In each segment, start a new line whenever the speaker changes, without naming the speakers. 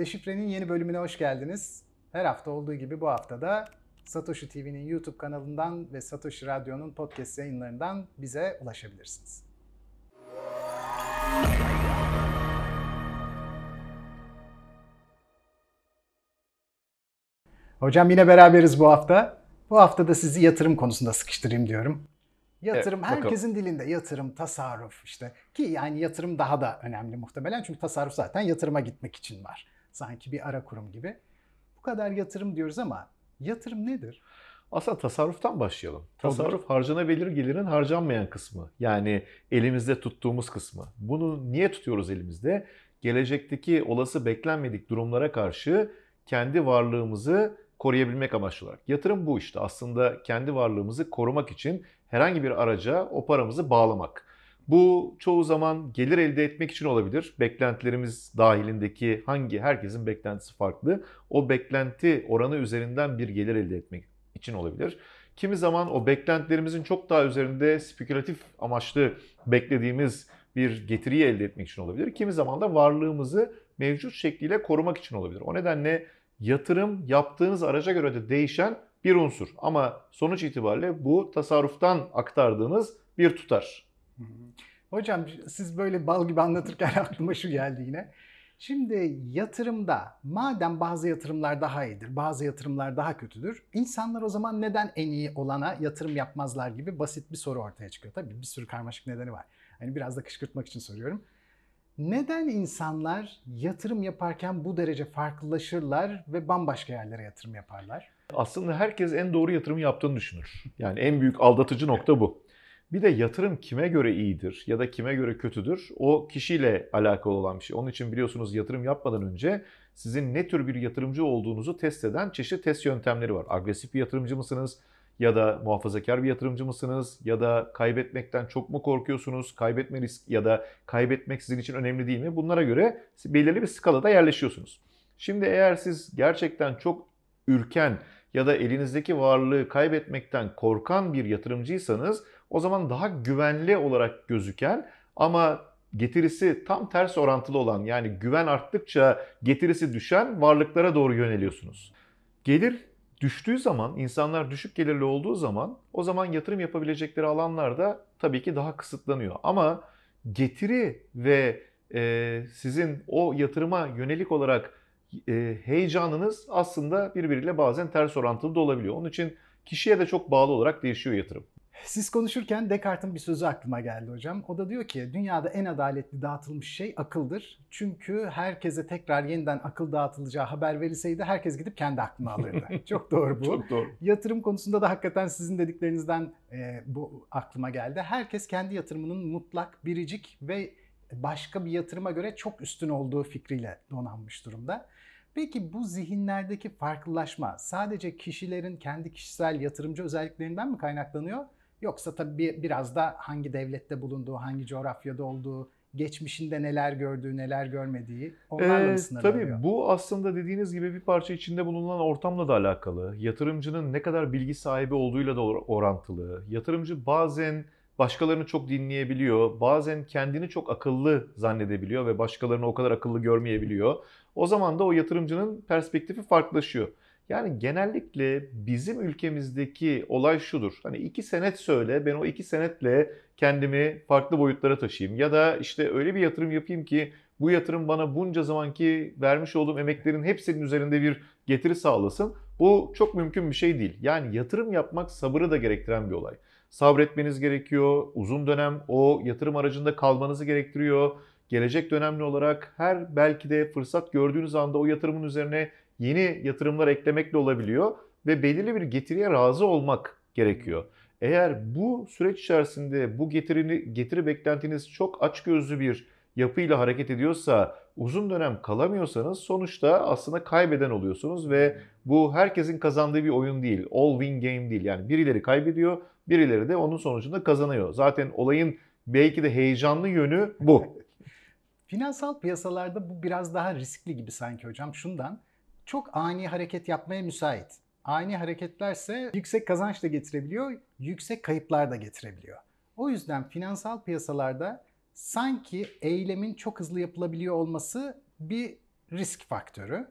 Deşifre'nin yeni bölümüne hoş geldiniz. Her hafta olduğu gibi bu hafta da Satoshi TV'nin YouTube kanalından ve Satoshi Radyo'nun podcast yayınlarından bize ulaşabilirsiniz. Hocam yine beraberiz bu hafta. Bu hafta da sizi yatırım konusunda sıkıştırayım diyorum. Yatırım
Evet, bakalım.
herkesin dilinde yatırım, tasarruf işte ki yani yatırım daha da önemli muhtemelen çünkü tasarruf zaten yatırıma gitmek için var. Sanki bir ara kurum gibi. Bu kadar yatırım diyoruz ama yatırım nedir?
Aslında tasarruftan başlayalım.
Olur.
Tasarruf harcanabilir gelirin harcanmayan kısmı. Yani elimizde tuttuğumuz kısmı. Bunu niye tutuyoruz elimizde? Gelecekteki olası beklenmedik durumlara karşı kendi varlığımızı koruyabilmek amaçlı olarak. Yatırım bu işte. Aslında kendi varlığımızı korumak için herhangi bir araca o paramızı bağlamak. Bu çoğu zaman gelir elde etmek için olabilir. Beklentilerimiz dahilindeki hangi herkesin beklentisi farklı. O beklenti oranı üzerinden bir gelir elde etmek için olabilir. Kimi zaman o beklentilerimizin çok daha üzerinde spekülatif amaçlı beklediğimiz bir getiriyi elde etmek için olabilir. Kimi zaman da varlığımızı mevcut şekliyle korumak için olabilir. O nedenle yatırım yaptığınız araca göre de değişen bir unsur. Ama sonuç itibariyle bu tasarruftan aktardığınız bir tutar.
Hocam siz böyle bal gibi anlatırken aklıma şu geldi yine. Şimdi yatırımda madem bazı yatırımlar daha iyidir, bazı yatırımlar daha kötüdür. insanlar o zaman neden en iyi olana yatırım yapmazlar gibi basit bir soru ortaya çıkıyor. Tabii bir sürü karmaşık nedeni var. Hani biraz da kışkırtmak için soruyorum. Neden insanlar yatırım yaparken bu derece farklılaşırlar ve bambaşka yerlere yatırım yaparlar?
Aslında herkes en doğru yatırımı yaptığını düşünür. Yani en büyük aldatıcı nokta bu. Bir de yatırım kime göre iyidir ya da kime göre kötüdür o kişiyle alakalı olan bir şey. Onun için biliyorsunuz yatırım yapmadan önce sizin ne tür bir yatırımcı olduğunuzu test eden çeşitli test yöntemleri var. Agresif bir yatırımcı mısınız ya da muhafazakar bir yatırımcı mısınız ya da kaybetmekten çok mu korkuyorsunuz? Kaybetme risk ya da kaybetmek sizin için önemli değil mi? Bunlara göre belirli bir skalada yerleşiyorsunuz. Şimdi eğer siz gerçekten çok ürken ya da elinizdeki varlığı kaybetmekten korkan bir yatırımcıysanız o zaman daha güvenli olarak gözüken ama getirisi tam ters orantılı olan yani güven arttıkça getirisi düşen varlıklara doğru yöneliyorsunuz. Gelir düştüğü zaman, insanlar düşük gelirli olduğu zaman o zaman yatırım yapabilecekleri alanlar da tabii ki daha kısıtlanıyor. Ama getiri ve e, sizin o yatırıma yönelik olarak e, heyecanınız aslında birbiriyle bazen ters orantılı da olabiliyor. Onun için kişiye de çok bağlı olarak değişiyor yatırım.
Siz konuşurken Descartes'in bir sözü aklıma geldi hocam. O da diyor ki dünyada en adaletli dağıtılmış şey akıldır. Çünkü herkese tekrar yeniden akıl dağıtılacağı haber verilseydi herkes gidip kendi aklını alırdı. Çok doğru bu.
Çok doğru.
Yatırım konusunda da hakikaten sizin dediklerinizden e, bu aklıma geldi. Herkes kendi yatırımının mutlak, biricik ve başka bir yatırıma göre çok üstün olduğu fikriyle donanmış durumda. Peki bu zihinlerdeki farklılaşma sadece kişilerin kendi kişisel yatırımcı özelliklerinden mi kaynaklanıyor? Yoksa tabii bir- biraz da hangi devlette bulunduğu, hangi coğrafyada olduğu, geçmişinde neler gördüğü, neler görmediği onlarla
Ee,
sınırlanıyor?
tabii bu aslında dediğiniz gibi bir parça içinde bulunan ortamla da alakalı. Yatırımcının ne kadar bilgi sahibi olduğuyla da or- orantılı. Yatırımcı bazen başkalarını çok dinleyebiliyor. Bazen kendini çok akıllı zannedebiliyor ve başkalarını o kadar akıllı görmeyebiliyor. O zaman da o yatırımcının perspektifi farklılaşıyor. Yani genellikle bizim ülkemizdeki olay şudur. Hani iki senet söyle ben o iki senetle kendimi farklı boyutlara taşıyayım. Ya da işte öyle bir yatırım yapayım ki bu yatırım bana bunca zamanki vermiş olduğum emeklerin hepsinin üzerinde bir getiri sağlasın. Bu çok mümkün bir şey değil. Yani yatırım yapmak sabırı da gerektiren bir olay. Sabretmeniz gerekiyor. Uzun dönem o yatırım aracında kalmanızı gerektiriyor. Gelecek dönemli olarak her belki de fırsat gördüğünüz anda o yatırımın üzerine yeni yatırımlar eklemekle olabiliyor ve belirli bir getiriye razı olmak gerekiyor. Eğer bu süreç içerisinde bu getirini getiri beklentiniz çok açgözlü bir yapıyla hareket ediyorsa, uzun dönem kalamıyorsanız sonuçta aslında kaybeden oluyorsunuz ve bu herkesin kazandığı bir oyun değil. All win game değil. Yani birileri kaybediyor, birileri de onun sonucunda kazanıyor. Zaten olayın belki de heyecanlı yönü bu.
Finansal piyasalarda bu biraz daha riskli gibi sanki hocam. Şundan çok ani hareket yapmaya müsait. Ani hareketlerse yüksek kazanç da getirebiliyor, yüksek kayıplar da getirebiliyor. O yüzden finansal piyasalarda sanki eylemin çok hızlı yapılabiliyor olması bir risk faktörü.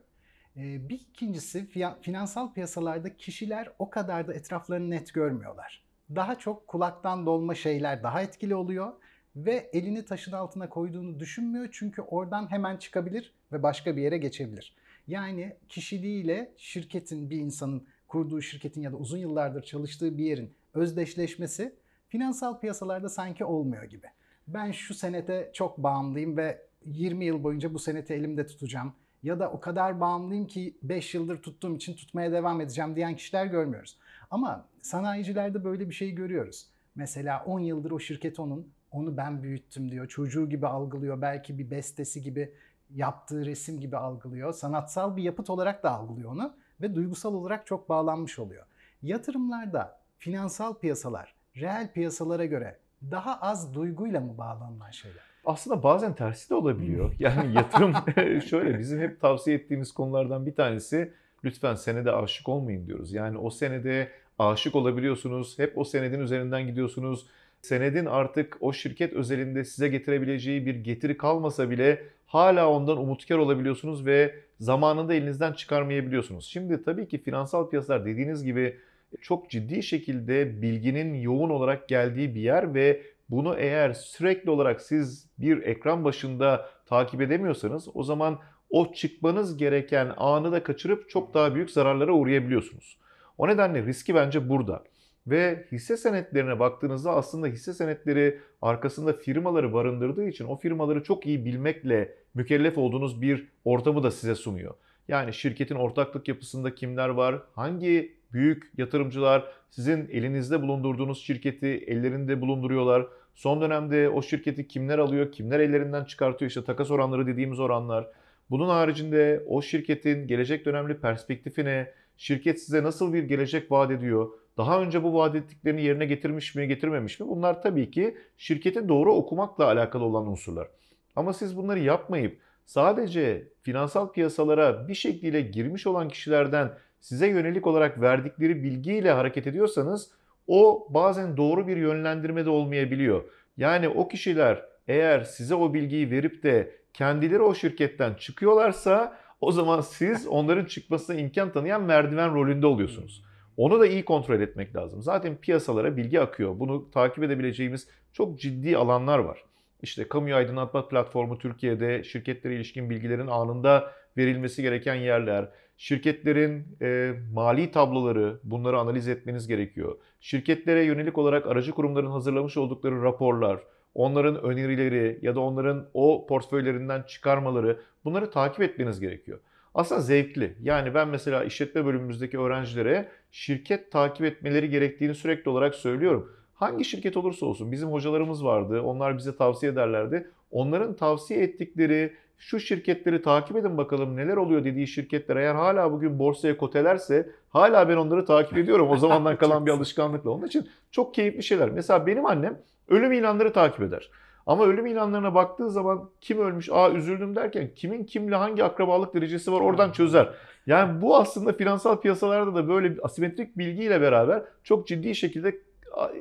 Ee, Bir ikincisi finansal piyasalarda kişiler o kadar da etraflarını net görmüyorlar. Daha çok kulaktan dolma şeyler daha etkili oluyor ve elini taşın altına koyduğunu düşünmüyor çünkü oradan hemen çıkabilir ve başka bir yere geçebilir. Yani kişiliğiyle şirketin bir insanın kurduğu şirketin ya da uzun yıllardır çalıştığı bir yerin özdeşleşmesi finansal piyasalarda sanki olmuyor gibi. Ben şu senete çok bağımlıyım ve 20 yıl boyunca bu seneti elimde tutacağım ya da o kadar bağımlıyım ki 5 yıldır tuttuğum için tutmaya devam edeceğim diyen kişiler görmüyoruz. Ama sanayicilerde böyle bir şey görüyoruz. Mesela 10 yıldır o şirket onun, onu ben büyüttüm diyor. Çocuğu gibi algılıyor, belki bir bestesi gibi yaptığı resim gibi algılıyor. Sanatsal bir yapıt olarak da algılıyor onu ve duygusal olarak çok bağlanmış oluyor. Yatırımlarda finansal piyasalar reel piyasalara göre daha az duyguyla mı bağlanılan şeyler?
Aslında bazen tersi de olabiliyor. Yani yatırım şöyle bizim hep tavsiye ettiğimiz konulardan bir tanesi lütfen senede aşık olmayın diyoruz. Yani o senede aşık olabiliyorsunuz. Hep o senedin üzerinden gidiyorsunuz. Senedin artık o şirket özelinde size getirebileceği bir getiri kalmasa bile hala ondan umutkar olabiliyorsunuz ve zamanında elinizden çıkarmayabiliyorsunuz. Şimdi tabii ki finansal piyasalar dediğiniz gibi çok ciddi şekilde bilginin yoğun olarak geldiği bir yer ve bunu eğer sürekli olarak siz bir ekran başında takip edemiyorsanız o zaman o çıkmanız gereken anı da kaçırıp çok daha büyük zararlara uğrayabiliyorsunuz. O nedenle riski bence burada. Ve hisse senetlerine baktığınızda aslında hisse senetleri arkasında firmaları barındırdığı için o firmaları çok iyi bilmekle mükellef olduğunuz bir ortamı da size sunuyor. Yani şirketin ortaklık yapısında kimler var, hangi büyük yatırımcılar sizin elinizde bulundurduğunuz şirketi ellerinde bulunduruyorlar. Son dönemde o şirketi kimler alıyor, kimler ellerinden çıkartıyor işte takas oranları dediğimiz oranlar. Bunun haricinde o şirketin gelecek dönemli perspektifine, şirket size nasıl bir gelecek vaat ediyor, daha önce bu vaat ettiklerini yerine getirmiş mi, getirmemiş mi? Bunlar tabii ki şirketi doğru okumakla alakalı olan unsurlar. Ama siz bunları yapmayıp sadece finansal piyasalara bir şekilde girmiş olan kişilerden size yönelik olarak verdikleri bilgiyle hareket ediyorsanız o bazen doğru bir yönlendirme de olmayabiliyor. Yani o kişiler eğer size o bilgiyi verip de kendileri o şirketten çıkıyorlarsa o zaman siz onların çıkmasına imkan tanıyan merdiven rolünde oluyorsunuz. Onu da iyi kontrol etmek lazım. Zaten piyasalara bilgi akıyor. Bunu takip edebileceğimiz çok ciddi alanlar var. İşte kamuya aydınlatma platformu Türkiye'de şirketlere ilişkin bilgilerin anında verilmesi gereken yerler. Şirketlerin e, mali tabloları bunları analiz etmeniz gerekiyor. Şirketlere yönelik olarak aracı kurumların hazırlamış oldukları raporlar, onların önerileri ya da onların o portföylerinden çıkarmaları bunları takip etmeniz gerekiyor. Aslında zevkli. Yani ben mesela işletme bölümümüzdeki öğrencilere şirket takip etmeleri gerektiğini sürekli olarak söylüyorum. Hangi şirket olursa olsun bizim hocalarımız vardı. Onlar bize tavsiye ederlerdi. Onların tavsiye ettikleri şu şirketleri takip edin bakalım neler oluyor dediği şirketler eğer hala bugün borsaya kotelerse hala ben onları takip ediyorum. O zamandan kalan bir alışkanlıkla. Onun için çok keyifli şeyler. Mesela benim annem ölüm ilanları takip eder. Ama ölüm ilanlarına baktığı zaman kim ölmüş, aa üzüldüm derken kimin kimle hangi akrabalık derecesi var oradan çözer. Yani bu aslında finansal piyasalarda da böyle asimetrik bilgiyle beraber çok ciddi şekilde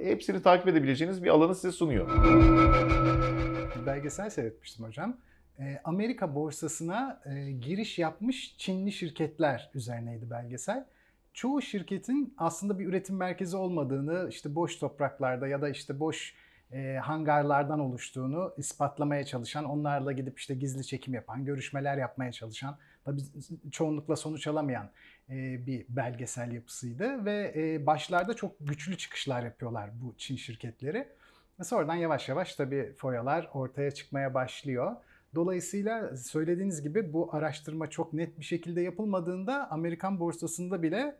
hepsini takip edebileceğiniz bir alanı size sunuyor.
Bir belgesel seyretmiştim hocam. Ee, Amerika borsasına e, giriş yapmış Çinli şirketler üzerineydi belgesel. Çoğu şirketin aslında bir üretim merkezi olmadığını, işte boş topraklarda ya da işte boş e, hangarlardan oluştuğunu ispatlamaya çalışan, onlarla gidip işte gizli çekim yapan, görüşmeler yapmaya çalışan, tabii çoğunlukla sonuç alamayan e, bir belgesel yapısıydı ve e, başlarda çok güçlü çıkışlar yapıyorlar bu Çin şirketleri. Ve sonradan yavaş yavaş tabii foyalar ortaya çıkmaya başlıyor. Dolayısıyla söylediğiniz gibi bu araştırma çok net bir şekilde yapılmadığında Amerikan borsasında bile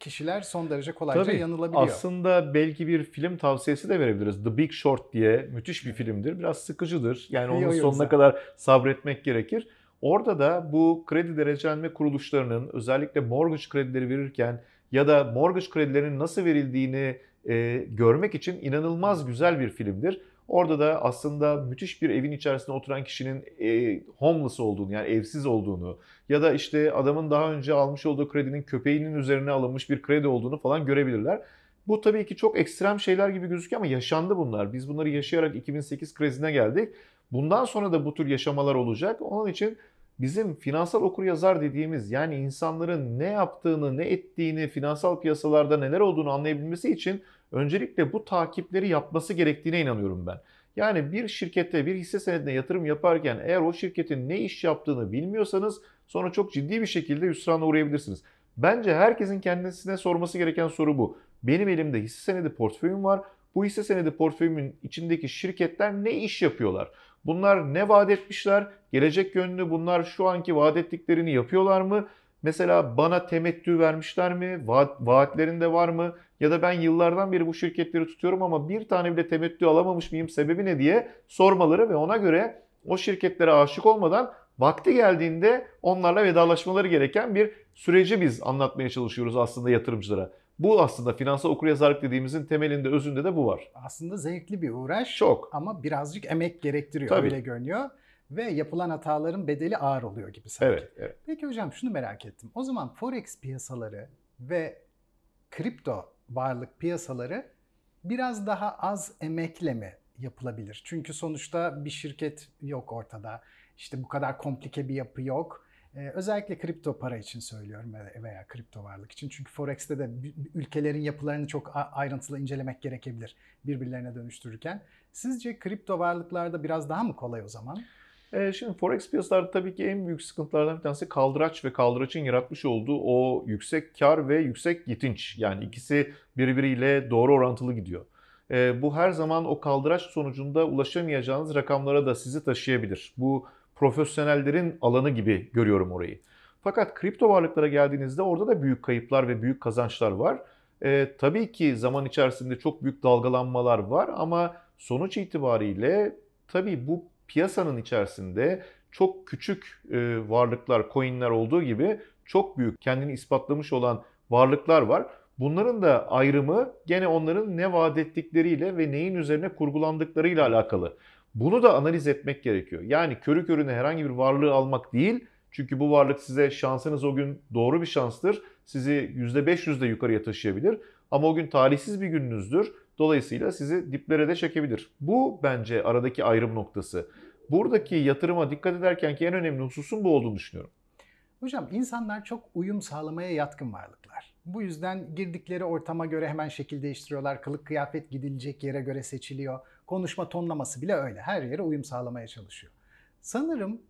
kişiler son derece kolayca
Tabii,
yanılabiliyor.
Aslında belki bir film tavsiyesi de verebiliriz. The Big Short diye müthiş bir filmdir. Biraz sıkıcıdır. Yani onun sonuna kadar sabretmek gerekir. Orada da bu kredi derecelenme kuruluşlarının özellikle mortgage kredileri verirken ya da mortgage kredilerinin nasıl verildiğini e, görmek için inanılmaz güzel bir filmdir. Orada da aslında müthiş bir evin içerisinde oturan kişinin e, homeless olduğunu yani evsiz olduğunu ya da işte adamın daha önce almış olduğu kredinin köpeğinin üzerine alınmış bir kredi olduğunu falan görebilirler. Bu tabii ki çok ekstrem şeyler gibi gözüküyor ama yaşandı bunlar. Biz bunları yaşayarak 2008 krizine geldik. Bundan sonra da bu tür yaşamalar olacak. Onun için bizim finansal okuryazar dediğimiz yani insanların ne yaptığını, ne ettiğini, finansal piyasalarda neler olduğunu anlayabilmesi için öncelikle bu takipleri yapması gerektiğine inanıyorum ben. Yani bir şirkette bir hisse senedine yatırım yaparken eğer o şirketin ne iş yaptığını bilmiyorsanız sonra çok ciddi bir şekilde hüsrana uğrayabilirsiniz. Bence herkesin kendisine sorması gereken soru bu. Benim elimde hisse senedi portföyüm var. Bu hisse senedi portföyümün içindeki şirketler ne iş yapıyorlar? Bunlar ne vaat etmişler? Gelecek yönlü bunlar şu anki vaat ettiklerini yapıyorlar mı? Mesela bana temettü vermişler mi? Vaat, vaatlerinde var mı? Ya da ben yıllardan beri bu şirketleri tutuyorum ama bir tane bile temettü alamamış mıyım? Sebebi ne diye sormaları ve ona göre o şirketlere aşık olmadan vakti geldiğinde onlarla vedalaşmaları gereken bir süreci biz anlatmaya çalışıyoruz aslında yatırımcılara. Bu aslında finansal okuryazarlık dediğimizin temelinde, özünde de bu var.
Aslında zevkli bir uğraş
Çok.
ama birazcık emek gerektiriyor
Tabii.
öyle görünüyor. Ve yapılan hataların bedeli ağır oluyor gibi sanki.
Evet, evet.
Peki hocam şunu merak ettim. O zaman forex piyasaları ve kripto varlık piyasaları biraz daha az emekle mi yapılabilir? Çünkü sonuçta bir şirket yok ortada. İşte bu kadar komplike bir yapı yok. Ee, özellikle kripto para için söylüyorum ve- veya kripto varlık için. Çünkü Forex'te de ülkelerin yapılarını çok ayrıntılı incelemek gerekebilir birbirlerine dönüştürürken. Sizce kripto varlıklarda biraz daha mı kolay o zaman?
Ee, şimdi forex piyasalarda tabii ki en büyük sıkıntılardan bir tanesi kaldıraç ve kaldıraçın yaratmış olduğu o yüksek kar ve yüksek yitinç. Yani ikisi birbiriyle doğru orantılı gidiyor. Ee, bu her zaman o kaldıraç sonucunda ulaşamayacağınız rakamlara da sizi taşıyabilir. Bu profesyonellerin alanı gibi görüyorum orayı. Fakat kripto varlıklara geldiğinizde orada da büyük kayıplar ve büyük kazançlar var. Ee, tabii ki zaman içerisinde çok büyük dalgalanmalar var ama sonuç itibariyle tabii bu piyasanın içerisinde çok küçük e, varlıklar, coinler olduğu gibi çok büyük kendini ispatlamış olan varlıklar var. Bunların da ayrımı gene onların ne vaat ettikleriyle ve neyin üzerine kurgulandıklarıyla alakalı. Bunu da analiz etmek gerekiyor. Yani körü körüne herhangi bir varlığı almak değil. Çünkü bu varlık size şansınız o gün doğru bir şanstır. Sizi %500 de yukarıya taşıyabilir. Ama o gün talihsiz bir gününüzdür. Dolayısıyla sizi diplere de çekebilir. Bu bence aradaki ayrım noktası. Buradaki yatırıma dikkat ederken ki en önemli hususun bu olduğunu düşünüyorum.
Hocam insanlar çok uyum sağlamaya yatkın varlıklar. Bu yüzden girdikleri ortama göre hemen şekil değiştiriyorlar. Kılık kıyafet gidilecek yere göre seçiliyor. Konuşma tonlaması bile öyle. Her yere uyum sağlamaya çalışıyor. Sanırım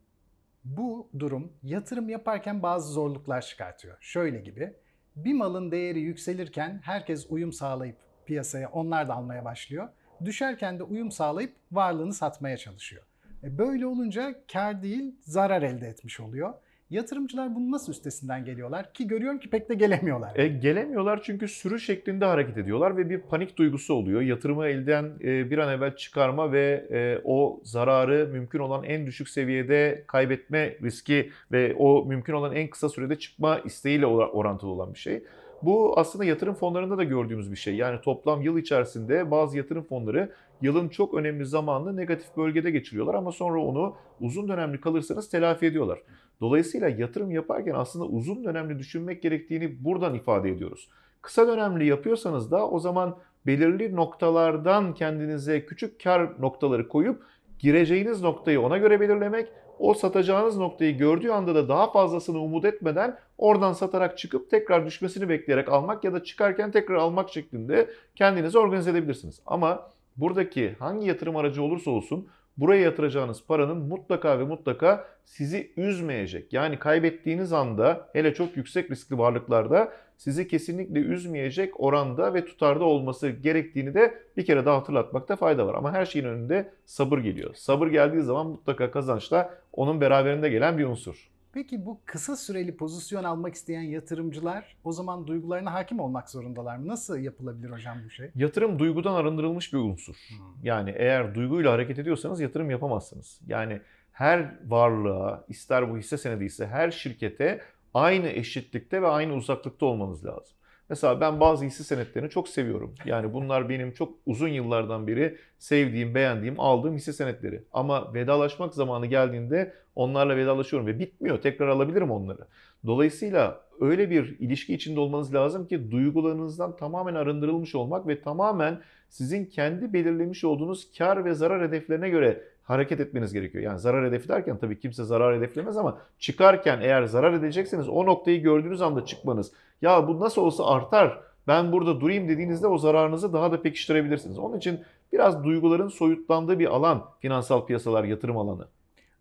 bu durum yatırım yaparken bazı zorluklar çıkartıyor. Şöyle gibi bir malın değeri yükselirken herkes uyum sağlayıp piyasaya onlar da almaya başlıyor. Düşerken de uyum sağlayıp varlığını satmaya çalışıyor. E Böyle olunca kar değil zarar elde etmiş oluyor. Yatırımcılar bunun nasıl üstesinden geliyorlar ki görüyorum ki pek de gelemiyorlar.
E, gelemiyorlar çünkü sürü şeklinde hareket ediyorlar ve bir panik duygusu oluyor. Yatırımı elden e, bir an evvel çıkarma ve e, o zararı mümkün olan en düşük seviyede kaybetme riski ve o mümkün olan en kısa sürede çıkma isteğiyle ora- orantılı olan bir şey. Bu aslında yatırım fonlarında da gördüğümüz bir şey. Yani toplam yıl içerisinde bazı yatırım fonları yılın çok önemli zamanını negatif bölgede geçiriyorlar ama sonra onu uzun dönemli kalırsanız telafi ediyorlar. Dolayısıyla yatırım yaparken aslında uzun dönemli düşünmek gerektiğini buradan ifade ediyoruz. Kısa dönemli yapıyorsanız da o zaman belirli noktalardan kendinize küçük kar noktaları koyup gireceğiniz noktayı ona göre belirlemek, o satacağınız noktayı gördüğü anda da daha fazlasını umut etmeden oradan satarak çıkıp tekrar düşmesini bekleyerek almak ya da çıkarken tekrar almak şeklinde kendinizi organize edebilirsiniz. Ama buradaki hangi yatırım aracı olursa olsun buraya yatıracağınız paranın mutlaka ve mutlaka sizi üzmeyecek. Yani kaybettiğiniz anda hele çok yüksek riskli varlıklarda sizi kesinlikle üzmeyecek oranda ve tutarda olması gerektiğini de bir kere daha hatırlatmakta fayda var. Ama her şeyin önünde sabır geliyor. Sabır geldiği zaman mutlaka kazanç da onun beraberinde gelen bir unsur.
Peki bu kısa süreli pozisyon almak isteyen yatırımcılar o zaman duygularına hakim olmak zorundalar mı? Nasıl yapılabilir hocam bu şey?
Yatırım duygudan arındırılmış bir unsur. Yani eğer duyguyla hareket ediyorsanız yatırım yapamazsınız. Yani her varlığa, ister bu hisse senedi ise her şirkete aynı eşitlikte ve aynı uzaklıkta olmanız lazım. Mesela ben bazı hisse senetlerini çok seviyorum. Yani bunlar benim çok uzun yıllardan beri sevdiğim, beğendiğim, aldığım hisse senetleri. Ama vedalaşmak zamanı geldiğinde onlarla vedalaşıyorum ve bitmiyor. Tekrar alabilirim onları. Dolayısıyla öyle bir ilişki içinde olmanız lazım ki duygularınızdan tamamen arındırılmış olmak ve tamamen sizin kendi belirlemiş olduğunuz kar ve zarar hedeflerine göre hareket etmeniz gerekiyor. Yani zarar hedefi derken tabii kimse zarar hedeflemez ama çıkarken eğer zarar edecekseniz o noktayı gördüğünüz anda çıkmanız. Ya bu nasıl olsa artar ben burada durayım dediğinizde o zararınızı daha da pekiştirebilirsiniz. Onun için biraz duyguların soyutlandığı bir alan finansal piyasalar yatırım alanı.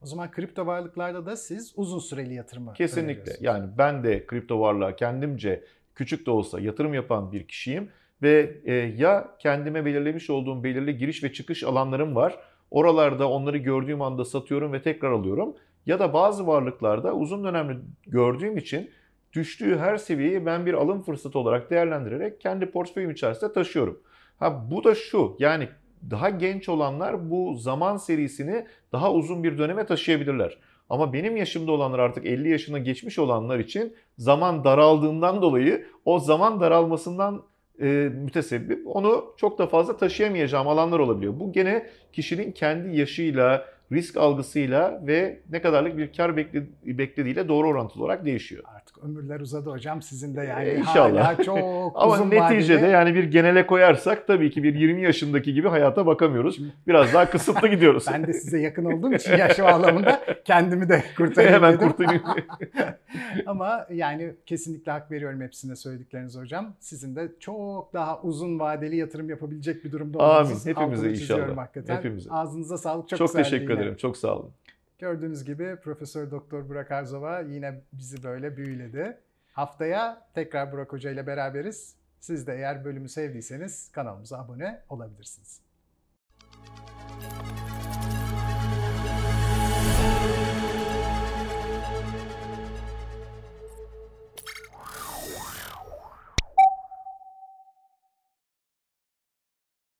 O zaman kripto varlıklarda da siz uzun süreli yatırımı
Kesinlikle. Yani ben de kripto varlığa kendimce küçük de olsa yatırım yapan bir kişiyim ve e, ya kendime belirlemiş olduğum belirli giriş ve çıkış alanlarım var. Oralarda onları gördüğüm anda satıyorum ve tekrar alıyorum. Ya da bazı varlıklarda uzun dönemli gördüğüm için düştüğü her seviyeyi ben bir alım fırsatı olarak değerlendirerek kendi portföyüm içerisinde taşıyorum. Ha bu da şu yani daha genç olanlar bu zaman serisini daha uzun bir döneme taşıyabilirler. Ama benim yaşımda olanlar artık 50 yaşına geçmiş olanlar için zaman daraldığından dolayı o zaman daralmasından e, mütesebbip onu çok da fazla taşıyamayacağım alanlar olabiliyor. Bu gene kişinin kendi yaşıyla, risk algısıyla ve ne kadarlık bir kar bekle- beklediğiyle doğru orantılı olarak değişiyor.
Artık ömürler uzadı hocam sizin de yani
Ee, inşallah.
hala çok
Ama
uzun
neticede
vadeli.
yani bir genele koyarsak tabii ki bir 20 yaşındaki gibi hayata bakamıyoruz. Biraz daha kısıtlı gidiyoruz.
Ben de size yakın olduğum için yaş bağlamında kendimi de kurtarayım
Hemen
dedim.
kurtarayım.
Ama yani kesinlikle hak veriyorum hepsine söyledikleriniz hocam. Sizin de çok daha uzun vadeli yatırım yapabilecek bir durumda
Amin.
olmanızın
Hepimize inşallah.
Hakikaten.
Hepimize.
Ağzınıza sağlık. Çok,
Çok, teşekkür
yine
ederim. Çok sağ olun.
Gördüğünüz gibi Profesör Doktor Burak Arzova yine bizi böyle büyüledi. Haftaya tekrar Burak Hoca ile beraberiz. Siz de eğer bölümü sevdiyseniz kanalımıza abone olabilirsiniz. Müzik